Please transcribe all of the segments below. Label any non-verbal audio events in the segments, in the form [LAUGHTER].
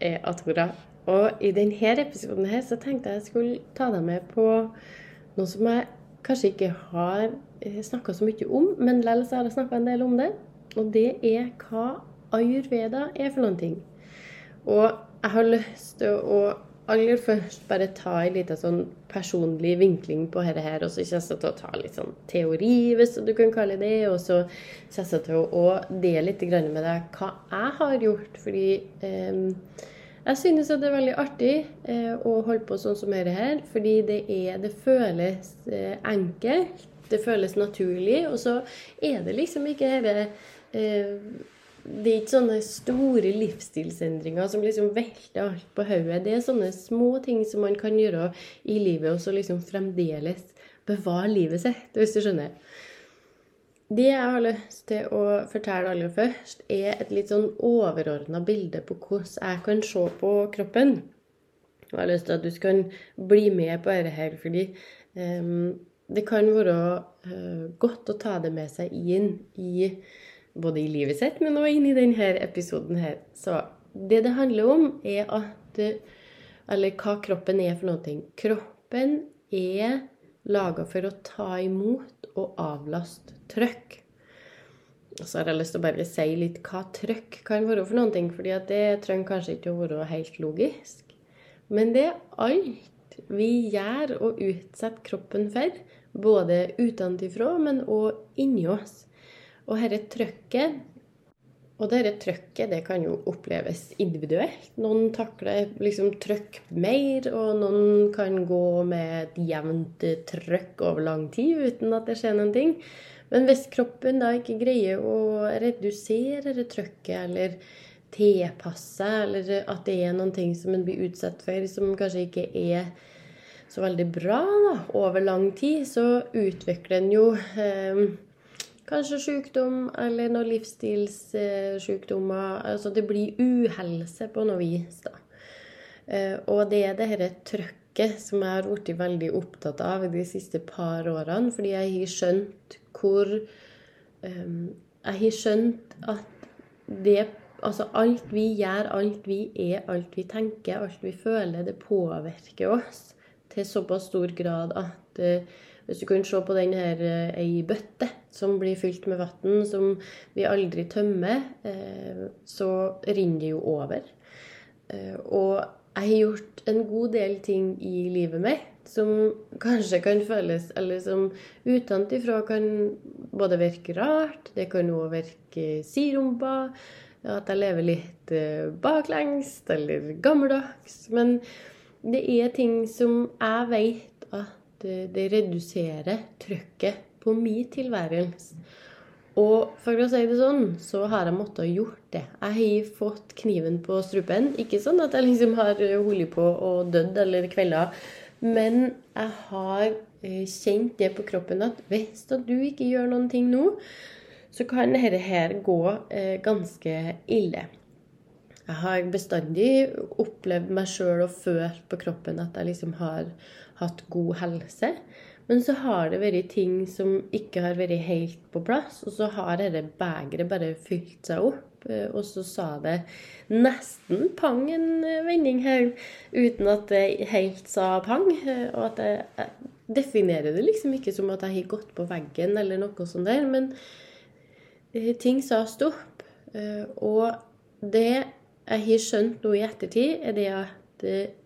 Er Atora. Og i denne episoden her så tenkte jeg jeg skulle ta deg med på noe som jeg kanskje ikke har snakka så mye om, men likevel har jeg snakka en del om det. Og det er hva ayurveda er for noen ting. Og jeg har lyst til å aller først bare ta en liten sånn personlig vinkling på dette her, og så kommer jeg til å ta litt sånn teori, hvis du kan kalle det og så kommer jeg til å dele litt med deg hva jeg har gjort. Fordi eh, jeg synes det er veldig artig eh, å holde på sånn som dette her, fordi det, er, det føles eh, enkelt, det føles naturlig, og så er det liksom ikke dette eh, det er ikke sånne store livsstilsendringer som liksom velter alt på hodet. Det er sånne små ting som man kan gjøre i livet, og så liksom fremdeles bevare livet sitt, hvis du skjønner. Det jeg har lyst til å fortelle aller først, er et litt sånn overordna bilde på hvordan jeg kan se på kroppen. Jeg har lyst til at du skal bli med på dette her, fordi um, det kan være uh, godt å ta det med seg inn i både i livet sitt, men også inn i denne episoden her. Så det det handler om, er at Eller hva kroppen er for noe. Kroppen er laga for å ta imot og avlaste trøkk. Og så har jeg lyst til å bare si litt hva trøkk kan være for ting, fordi det trenger kanskje ikke å være helt logisk. Men det er alt vi gjør og utsetter kroppen for, både utenfra, men òg inni oss. Og dette trøkket og dette trøkket det kan jo oppleves individuelt. Noen takler liksom trøkk mer, og noen kan gå med et jevnt trøkk over lang tid uten at det skjer noen ting. Men hvis kroppen da ikke greier å redusere det trøkket, eller tilpasse, eller at det er noen ting som en blir utsatt for som kanskje ikke er så veldig bra da, over lang tid, så utvikler en jo eh, Kanskje sykdom eller noen livsstilssykdommer. Altså det blir uhelse på noe vis, da. Eh, og det er dette trøkket som jeg har blitt veldig opptatt av de siste par årene, fordi jeg har skjønt hvor um, Jeg har skjønt at det Altså alt vi gjør, alt vi er, alt vi tenker, alt vi føler, det påvirker oss til såpass stor grad at uh, hvis du kan se på den her eh, ei bøtte som blir fylt med vann, som vi aldri tømmer, eh, så renner det jo over. Eh, og jeg har gjort en god del ting i livet mitt som kanskje kan føles Eller som utenfra kan både virke rart, det kan òg virke sirumpa, at jeg lever litt baklengst eller gammeldags. Men det er ting som jeg vet det reduserer trykket på min tilværelse. Og for å si det sånn, så har jeg måttet gjort det. Jeg har fått kniven på strupen. Ikke sånn at jeg liksom har holdt på og dødd eller kvelda, men jeg har eh, kjent det på kroppen at hvis du ikke gjør noen ting nå, så kan dette her gå eh, ganske ille. Jeg har bestandig opplevd meg sjøl og følt på kroppen at jeg liksom har hatt god helse. Men så har det vært ting som ikke har vært helt på plass, og så har dette begeret bare fylt seg opp. Eh, og så sa det nesten pang en vending her, uten at det helt sa pang. Eh, og at jeg, definerer det liksom ikke som at jeg har gått på veggen eller noe sånt der, men eh, ting sa stopp. Og det jeg har skjønt nå i ettertid, er det at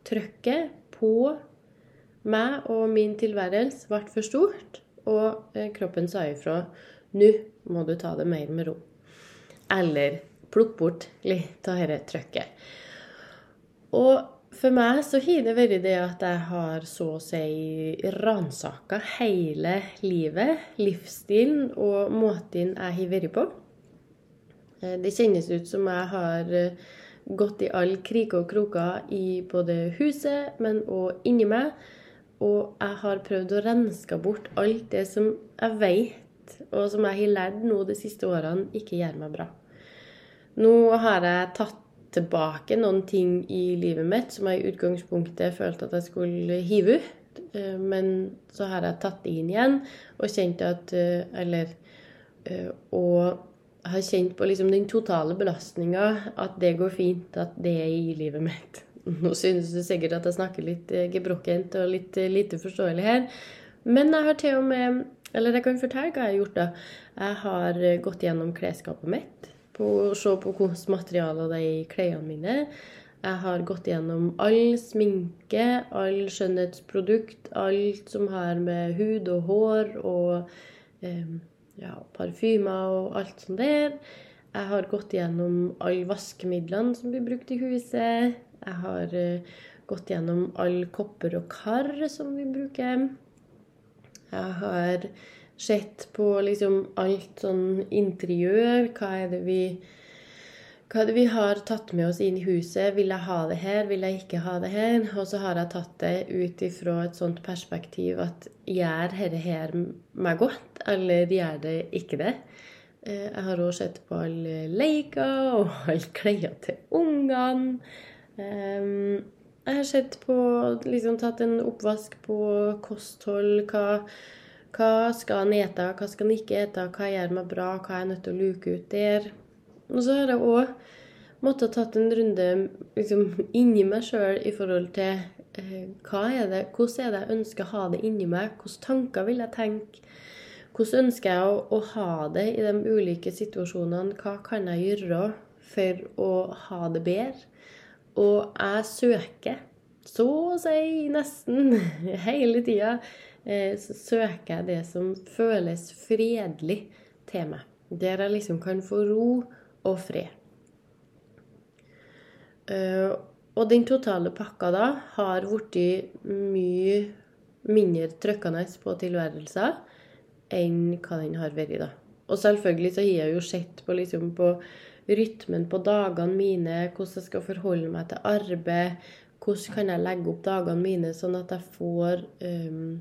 trykket på meg og min tilværelse ble for stort, og eh, kroppen sa ifra nå må du ta det mer med ro. Eller plukk bort litt av dette trøkket. Og for meg så har det vært det at jeg har så å si ransaka hele livet, livsstilen og måten jeg har vært på. Eh, det kjennes ut som jeg har eh, gått i alle kriker og kroker i både huset, men òg inni meg. Og jeg har prøvd å renske bort alt det som jeg vet, og som jeg har lært nå de siste årene, ikke gjør meg bra. Nå har jeg tatt tilbake noen ting i livet mitt som jeg i utgangspunktet følte at jeg skulle hive ut. Eh, men så har jeg tatt det inn igjen og kjent at eh, Eller eh, Og har kjent på liksom den totale belastninga, at det går fint, at det er i livet mitt. Nå synes du sikkert at jeg snakker litt eh, gebrokkent og litt eh, lite forståelig her. Men jeg har til og med Eller jeg kan fortelle hva jeg har gjort, da. Jeg har eh, gått gjennom klesskapet mitt. På se på hvilke materialer det er i klærne mine. Jeg har gått gjennom all sminke, all skjønnhetsprodukt, alt som har med hud og hår og eh, ja, parfymer og alt sånt der. Jeg har gått gjennom alle vaskemidlene som blir brukt i huset. Jeg har uh, gått gjennom alle kopper og kar som vi bruker. Jeg har sett på liksom alt sånn interiør. Hva er det vi hva er det vi har tatt med oss inn i huset? Vil jeg ha det her? Vil jeg ikke ha det her? Og så har jeg tatt det ut ifra et sånt perspektiv at gjør dette her meg godt, eller gjør det ikke det? Eh, jeg har òg sett på alle leker og [LAUGHS] alle klær til ungene. Ehm, jeg har sett på liksom tatt en oppvask på kosthold. Hva, hva skal en ete, hva skal en ikke ete, hva gjør meg bra, hva er jeg nødt til å luke ut der? Og så har jeg òg måttet tatt en runde liksom, inni meg sjøl i forhold til eh, hva er det, hvordan er det jeg ønsker å ha det inni meg? Hvilke tanker vil jeg tenke? Hvordan ønsker jeg å, å, ha det i de ulike situasjonene? Hva kan jeg gjøre for å ha det bedre? Og jeg søker, så å si nesten [LAUGHS] hele tida, eh, søker jeg det som føles fredelig til meg. Der jeg liksom kan få ro og fred. Uh, og den totale pakka da har blitt mye mindre trykkende på tilværelser enn hva den har vært. da. Og selvfølgelig så har jeg jo sett på, liksom, på rytmen på dagene mine, hvordan jeg skal forholde meg til arbeid, hvordan kan jeg legge opp dagene mine sånn at jeg får, um,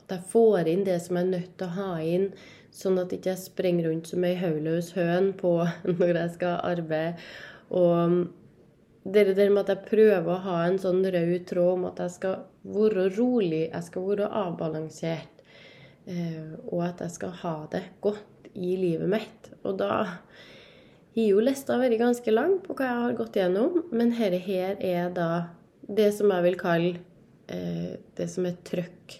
at jeg får inn det som jeg er nødt til å ha inn Sånn at jeg ikke springer rundt som ei hodeløs høn på [LAUGHS] når jeg skal arbeide. Og det der med at jeg prøver å ha en sånn rød tråd om at jeg skal være rolig, jeg skal være avbalansert, eh, og at jeg skal ha det godt i livet mitt. Og da har jo lista vært ganske lang på hva jeg har gått gjennom, men dette her er da det som jeg vil kalle eh, det som er trøkk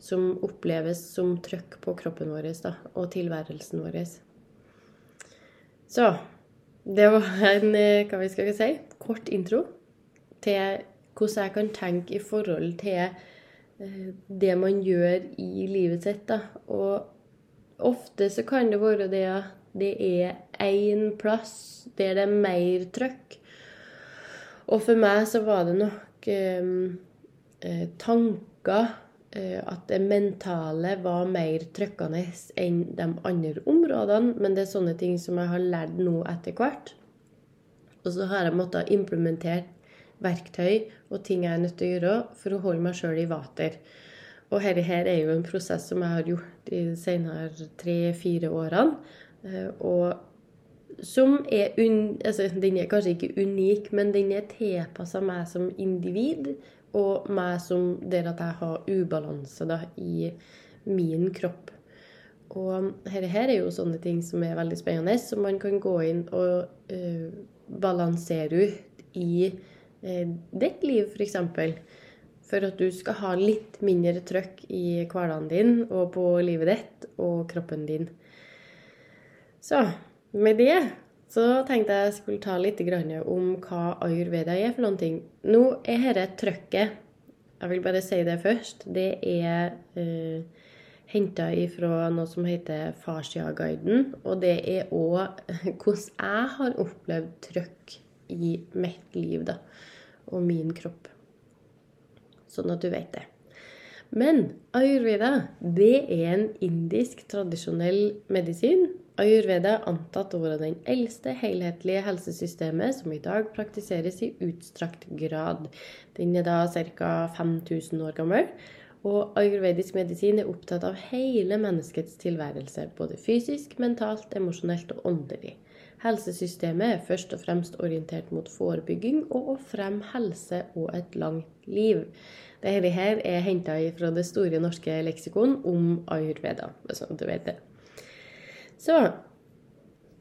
som oppleves som trøkk på kroppen vår da, og tilværelsen vår. Så det var en eh, hva vi skal si, kort intro til hvordan jeg kan tenke i forhold til eh, det man gjør i livet sitt. Da. Og ofte så kan det være det at det er én plass der det er mer trøkk. Og for meg så var det nok eh, eh tanker Eh, at det mentale var mer trykkende enn de andre områdene. Men det er sånne ting som jeg har lært nå etter hvert. Og så har jeg måttet implementere verktøy og ting jeg er nødt til å gjøre for å holde meg sjøl i vater. Og dette her er jo en prosess som jeg har gjort de senere tre-fire årene. Eh, og som er un... Altså, den er kanskje ikke unik, men den er tilpassa meg som individ og meg som der at jeg har ubalanse da, i min kropp. Og dette her er jo sånne ting som er veldig spennende, som man kan gå inn og uh, balansere ut i uh, ditt liv, f.eks. For, for at du skal ha litt mindre trøkk i hverdagen din og på livet ditt og kroppen din. Så med det så tenkte jeg skulle ta litt om hva ayurveda er for noen ting. Nå er dette trøkket Jeg vil bare si det først. Det er eh, henta ifra noe som heter Farsia-guiden. Og det er òg [LAUGHS] hvordan jeg har opplevd trøkk i mitt liv da, og min kropp. Sånn at du vet det. Men ayurveda det er en indisk tradisjonell medisin Ayurveda er antatt å være den eldste helhetlige helsesystemet som i dag praktiseres i utstrakt grad. Den er da ca. 5000 år gammel. Og ayurvedisk medisin er opptatt av hele menneskets tilværelse, både fysisk, mentalt, emosjonelt og åndelig. Helsesystemet er først og fremst orientert mot forebygging og å fremme helse og et langt liv. Dette her er henta fra Det store norske leksikon om ayurveda, sånn at du vet det. Så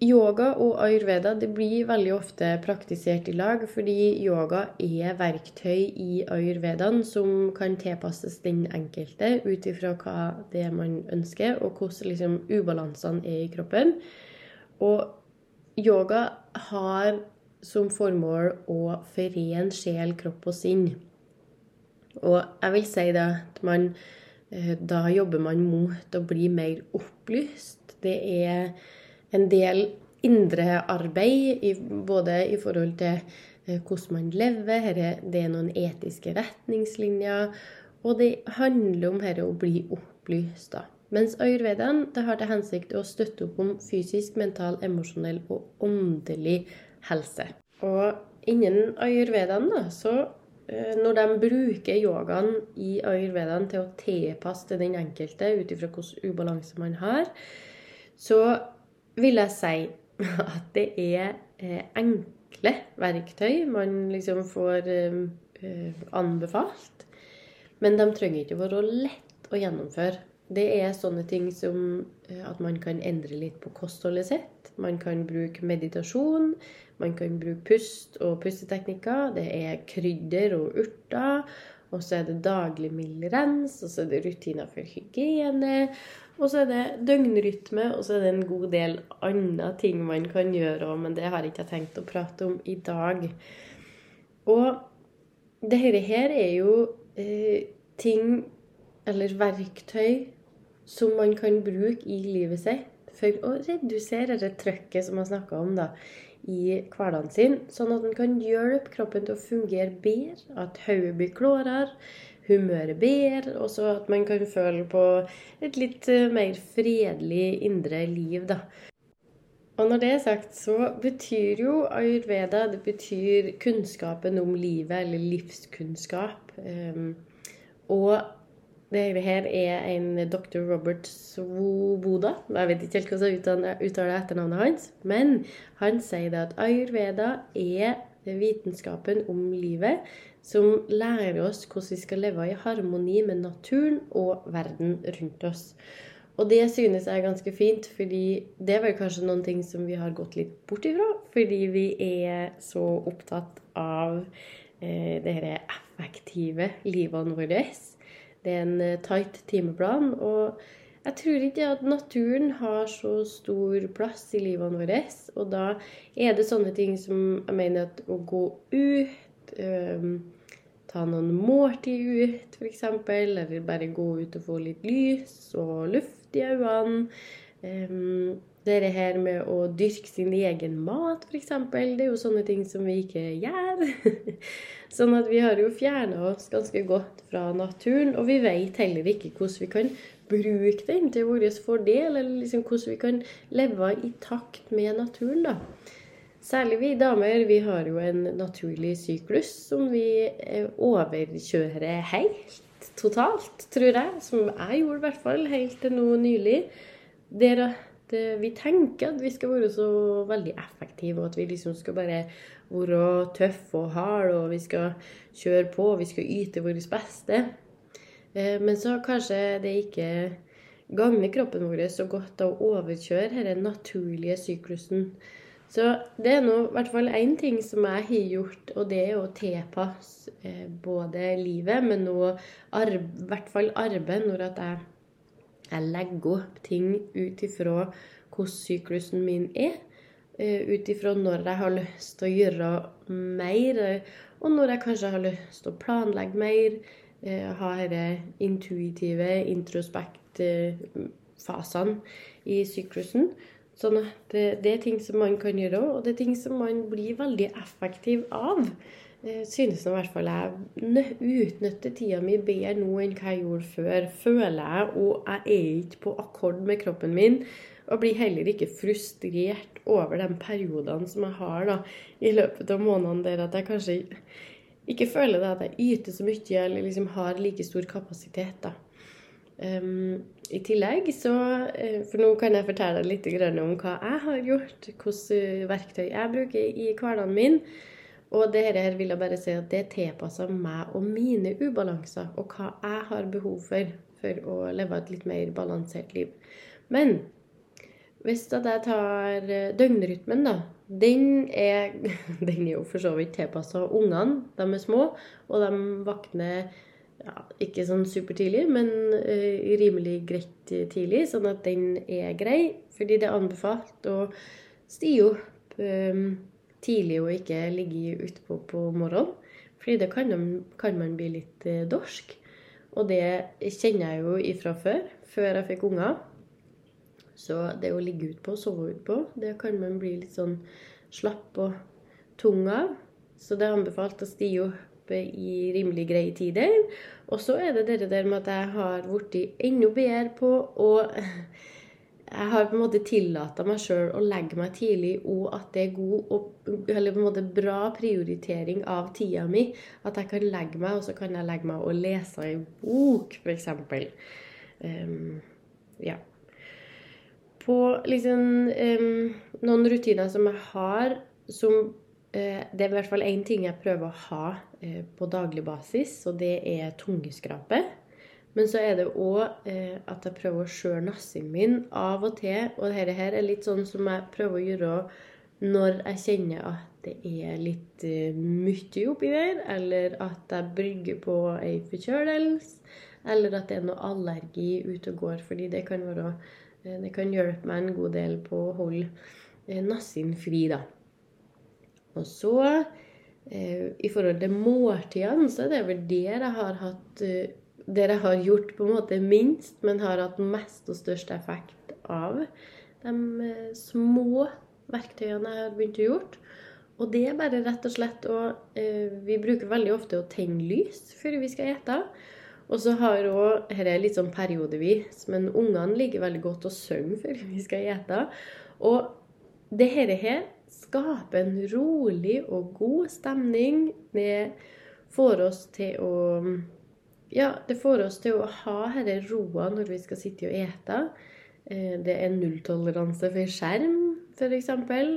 yoga og ayurveda det blir veldig ofte praktisert i lag, fordi yoga er verktøy i ayurvedaen som kan tilpasses den enkelte ut ifra hva det er man ønsker, og hvordan liksom, ubalansene er i kroppen. Og yoga har som formål å forene sjel, kropp og sinn. Og jeg vil si det at man da jobber man mot å bli mer opplyst. Det er en del indre arbeid, både i forhold til eh, hvordan man lever, det er noen etiske retningslinjer, og det handler om dette å bli opplyst. da. Mens ayurvedaen det har til hensikt å støtte opp om fysisk, mental, emosjonell og åndelig helse. Og innen ayurvedaen da, så eh, når de bruker yogaen i ayurvedaen til å tilpasse til den enkelte ut ifra hvilken ubalanse man har, så vil jeg si [LAUGHS] at det er eh, enkle verktøy man liksom får eh, eh, anbefalt. Men de trenger ikke være lett å gjennomføre. Det er sånne ting som at man kan endre litt på kostholdet sitt. Man kan bruke meditasjon. Man kan bruke pust og pusteteknikker. Det er krydder og urter. Og så er det daglig mild rens, og så er det rutiner for hygiene. Og så er det døgnrytme, og så er det en god del andre ting man kan gjøre òg, men det har jeg ikke tenkt å prate om i dag. Og dette her er jo eh, ting, eller verktøy, som man kan bruke i livet sitt for å redusere det trøkket som man snakka om da, i hverdagen sin, sånn at man kan hjelpe kroppen til å fungere bedre, at hodet blir klarere, humøret bedre, og så at man kan føle på et litt eh, mer fredelig indre liv, da. Og når det er sagt, så betyr jo ayurveda det betyr kunnskapen om livet, eller livskunnskap. Um, og det her er en dr. Robert Svoboda. Jeg vet ikke helt hvordan jeg uttaler etternavnet hans. Men han sier at ayurveda er vitenskapen om livet som lærer oss hvordan vi skal leve i harmoni med naturen og verden rundt oss. Og det synes jeg er ganske fint, fordi det var kanskje noen ting som vi har gått litt bort ifra. Fordi vi er så opptatt av eh, det effektive livene våre. Det er en eh, tight timeplan. Og jeg tror ikke at naturen har så stor plass i livene våre. Og da er det sånne ting som jeg mener at å gå ut øh, ta noen måltid ut, f.eks., eller bare gå ut og få litt lys og luft i øynene. Um, det her med å dyrke sin egen mat, f.eks., det er jo sånne ting som vi ikke gjør. [LAUGHS] sånn at vi har jo fjerna oss ganske godt fra naturen, og vi vet heller ikke hvordan vi kan bruke den til vår fordel, eller liksom hvordan vi kan leve i takt med naturen. da. Særlig vi damer, vi har jo en naturlig syklus som vi eh, overkjører helt totalt, tror jeg. Som jeg gjorde i hvert fall helt til nå nylig. Der at eh, vi tenker at vi skal være så veldig effektive, og at vi liksom skal bare være tøffe og harde, og vi skal kjøre på, og vi skal yte vårt beste. Eh, men så kanskje det ikke gagner kroppen vår så godt å overkjøre denne naturlige syklusen. Så det er nå i hvert fall én ting som jeg har gjort, og det er å tilpasse eh, både livet, men òg i hvert fall arbeid, når at jeg, jeg legger opp ting ut ifra hvordan syklusen min er. Eh, ut ifra når jeg har lyst til å gjøre mer, og når jeg kanskje har lyst til å planlegge mer. Eh, ha disse intuitive, introspekt fasene i syklusen. Sånn at det, det, er ting som man kan gjøre og det er ting som man blir veldig effektiv av. Jeg synes i hvert fall jeg utnytter tida mi bedre nå enn hva jeg gjorde før, føler jeg. Og jeg er ikke på akkord med kroppen min. Og blir heller ikke frustrert over de periodene som jeg har da, i løpet av månedene der at jeg kanskje ikke føler at jeg yter så mye eller liksom har like stor kapasitet. da. Um, I tillegg så uh, For nå kan jeg fortelle litt om hva jeg har gjort, hvilke verktøy jeg bruker i hverdagen min. Og det her vil jeg bare si at det tilpasser meg og mine ubalanser, og hva jeg har behov for for å leve et litt mer balansert liv. Men Hvis jeg tar eh, døgnrytmen, da. Den er, [LAUGHS] den er jo for så vidt tilpassa ungene. De er små, og de våkner ja, ikke sånn supertidlig, men uh, rimelig greit tidlig. Sånn at den er grei. Fordi det er anbefalt å stige opp um, tidlig og ikke ligge utpå på morgenen. Fordi det kan, kan man bli litt uh, dorsk. Og det kjenner jeg jo ifra før, før jeg fikk unger. Så det å ligge utpå og sove utpå, det kan man bli litt sånn slapp og tung av. Så det er anbefalt å stige opp i rimelig greie tider. Og så er det det der med at jeg har blitt enda bedre på å [LAUGHS] jeg har på en måte tillata meg sjøl å legge meg tidlig, og at det er god og, eller på en måte bra prioritering av tida mi. At jeg kan legge meg, og så kan jeg legge meg og lese ei bok, f.eks. Um, ehm, ja. På liksom um, noen rutiner som jeg har, som uh, Det er i hvert fall én ting jeg prøver å ha uh, på daglig basis, og det er tungeskrape. Men så er det òg eh, at jeg prøver å skjøre nassen min av og til. Og dette her er litt sånn som jeg prøver å gjøre når jeg kjenner at det er litt eh, mye oppi der, eller at jeg brygger på ei forkjølelse, eller at det er noe allergi ute og går. Fordi det kan, være, eh, det kan hjelpe meg en god del på å holde eh, nassen fri, da. Og så eh, i forhold til måltidene, så er det vel der jeg har hatt eh, dere har gjort på en måte minst, men har hatt mest og størst effekt av de eh, små verktøyene jeg har begynt å gjøre. Og det er bare rett og slett å eh, Vi bruker veldig ofte å tenne lys før vi skal ete. Og så har òg Dette er litt sånn periodevis, men ungene liker veldig godt å synge før vi skal ete. Og det her skaper en rolig og god stemning. Det får oss til å ja, det får oss til å ha denne roa når vi skal sitte og ete. Eh, det er nulltoleranse for skjerm, f.eks.,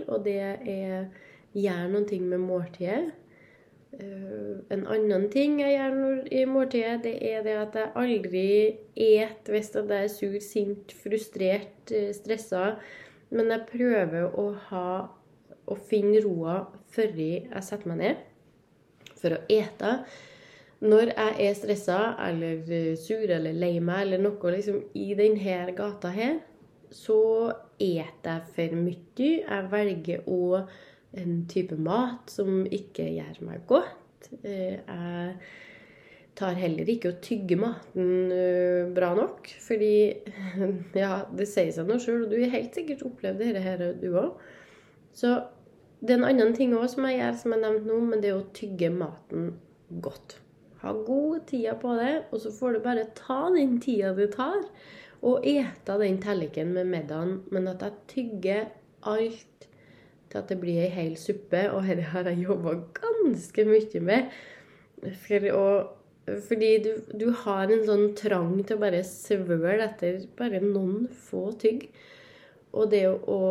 og det er gjør noen ting med måltidet. Eh, en annen ting jeg gjør i måltidet, det er det at jeg aldri et hvis jeg er sur, sint, frustrert, eh, stressa. Men jeg prøver å ha å finne roa før jeg setter meg ned for å ete. Når jeg er stressa eller eh, sur eller lei meg eller noe liksom, i denne gata her, så eter jeg for mye. Jeg velger òg en type mat som ikke gjør meg godt. Eh, jeg tar heller ikke å tygge maten eh, bra nok. Fordi [LAUGHS] ja, det sier seg noe sjøl, og du har helt sikkert opplevd dette her, du òg. Så det er en annen ting òg som jeg gjør, som jeg nevnte nå, men det er å tygge maten godt. Ha god tida på det, og så får du bare ta den tida du tar, og ete den tallerkenen med middagen. Men at jeg tygger alt til at det blir ei hel suppe, og dette har jeg jobba ganske mye med. For å, fordi du, du, har en sånn trang til å bare svøle etter bare noen få tygg. Og det å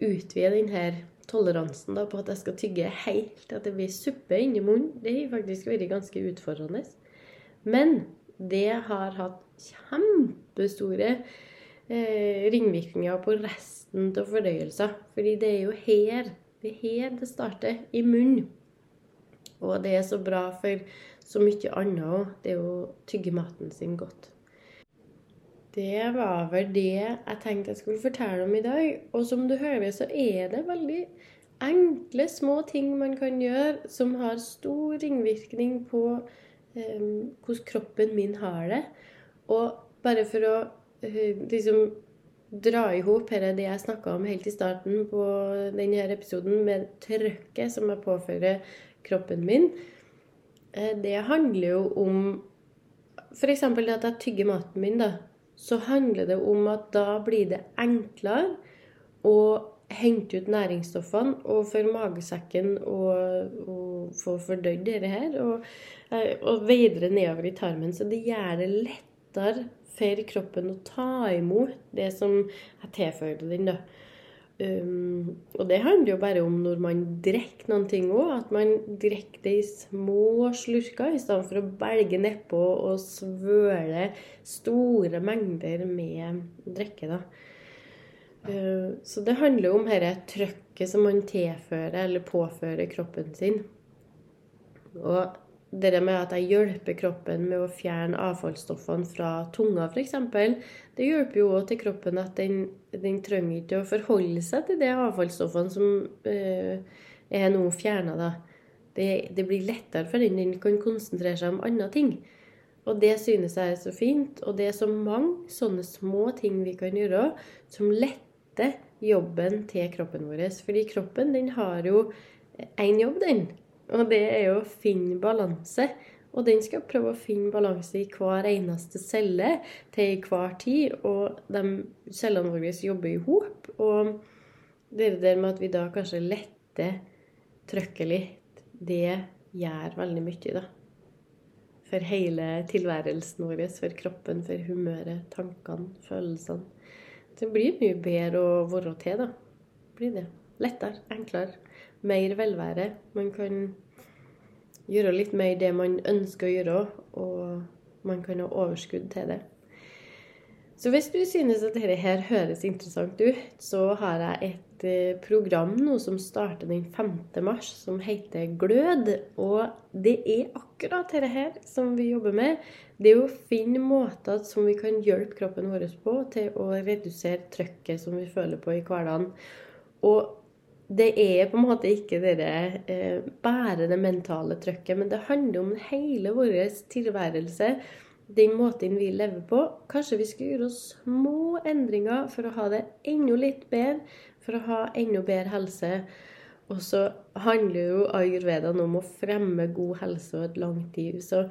utvide den her toleransen da, på at jeg skal tygge helt at det blir suppe inni munnen, det har faktisk vært ganske utfordrende. Men det har hatt kjempestore eh, ringvirkninger på resten av fordøyelser. Fordi det er jo her det er her det starter, i munnen. Og det er så bra for så mye annet òg, det er å tygge maten sin godt. Det var vel det jeg tenkte jeg skulle fortelle om i dag. Og som du hører, så er det veldig enkle, små ting man kan gjøre som har stor ringvirkning på eh, hvordan kroppen min har det. Og bare for å eh, liksom dra i hop det jeg snakka om helt i starten på denne episoden, med trøkket som jeg påfører kroppen min, eh, det handler jo om F.eks. at jeg tygger maten min, da så handler det om at da blir det enklere å hente ut næringsstoffene og for magesekken å få fordøyd dette her og, eh, og veidre nedover i tarmen. Så det gjør det lettere for kroppen å ta imot det som jeg tilfører den. da. Um, og det handler jo bare om når man drikker noen ting òg, at man drikker det i små slurker i stedet for å belge nedpå og svøle store mengder med drikke. da. Eh, så det handler om dette trøkket som man tilfører eller påfører kroppen sin. Og det med at jeg hjelper kroppen med å fjerne avfallsstoffene fra tunga, f.eks., det hjelper jo òg til kroppen at den, den, trenger ikke å forholde seg til de avfallsstoffene som eh, er nå fjerna. Det, det, blir lettere for den. Den kan konsentrere seg om andre ting. Og det synes jeg er så fint. Og det er så mange sånne små ting vi kan gjøre som letter jobben til kroppen vår. Fordi kroppen den har jo én jobb, den. Og det er jo å finne balanse. Og den skal prøve å finne balanse i hver eneste celle til hver tid. Og de cellene våre jobber i hop. Og det der med at vi da kanskje letter trykket litt, det gjør veldig mye, da. For hele tilværelsen vår, for kroppen, for humøret, tankene, følelsene. Det blir mye bedre å være til, da. Blir det. Lettere, enklere, mer velvære. Man kan gjøre litt mer det man ønsker å gjøre, og man kan ha overskudd til det. Så hvis du synes at dette her høres interessant ut, så har jeg et Eh, program nå som starter den 5. mars, som heter Glød. Og det er akkurat dette her som vi jobber med. Det er å finne måter som vi kan hjelpe kroppen vår på til å redusere trøkket som vi føler på i hverdagen. Og det er på en måte ikke det eh, bare det mentale trøkket, men det handler om hele vår tilværelse den måten vi lever på. Kanskje vi skal gjøre oss små endringer for å ha det enda litt bedre, for å ha enda bedre helse. Og så handler jo ayurveda om å fremme god helse og et langt liv. Så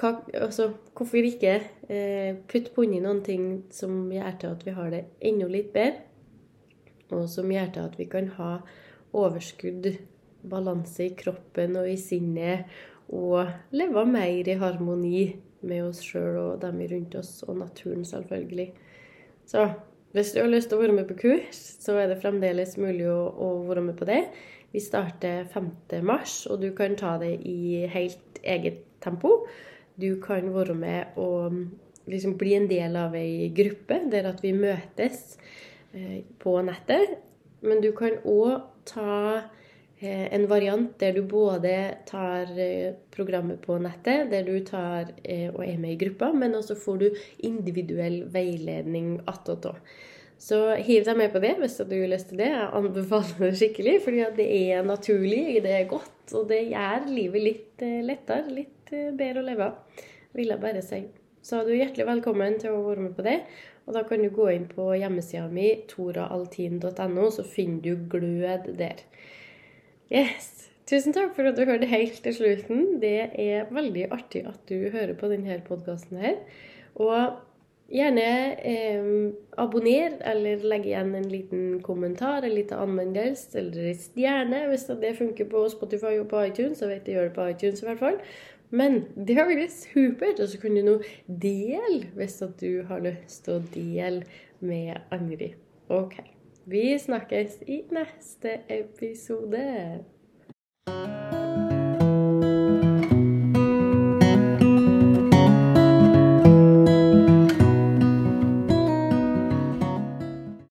hva, altså, hvorfor ikke eh, putte på inni noen ting som gjør til at vi har det enda litt bedre, og som gjør til at vi kan ha overskudd, balanse i kroppen og i sinnet, og leve mer i harmoni med oss sjøl og dem rundt oss, og naturen, selvfølgelig. Så hvis du har lyst til å være med på kurs, så er det fremdeles mulig å, å være med på det. Vi starter 5. mars, og du kan ta det i helt eget tempo. Du kan være med og liksom bli en del av ei gruppe der at vi møtes på nettet. Men du kan òg ta Eh, en variant der du både tar eh, programmet på nettet, der du tar eh, og er med i gruppa, men også får du individuell veiledning attåtå. Så hiv deg med på det hvis du har lyst til det. Jeg anbefaler det skikkelig, fordi det er naturlig, det er godt, og det gjør livet litt lettere, litt bedre å leve av. vil jeg bare si. Så du er hjertelig velkommen til å være med på det. Og da kan du gå inn på hjemmesida mi, toraaltin.no, så finner du glød der. Yes. Tusen takk for at du hørte helt til slutten. Det er veldig artig at du hører på denne podkasten her. Og gjerne eh, abonner, eller legg igjen en liten kommentar, en liten anmeldelse, eller en stjerne, hvis det funker på Spotify og på iTunes. Så vet jeg gjør det på iTunes i hvert fall. Men det har vært supert. Og så kan du nå dele hvis at du har lyst til å dele med andre. OK. Vi snakkes i neste episode.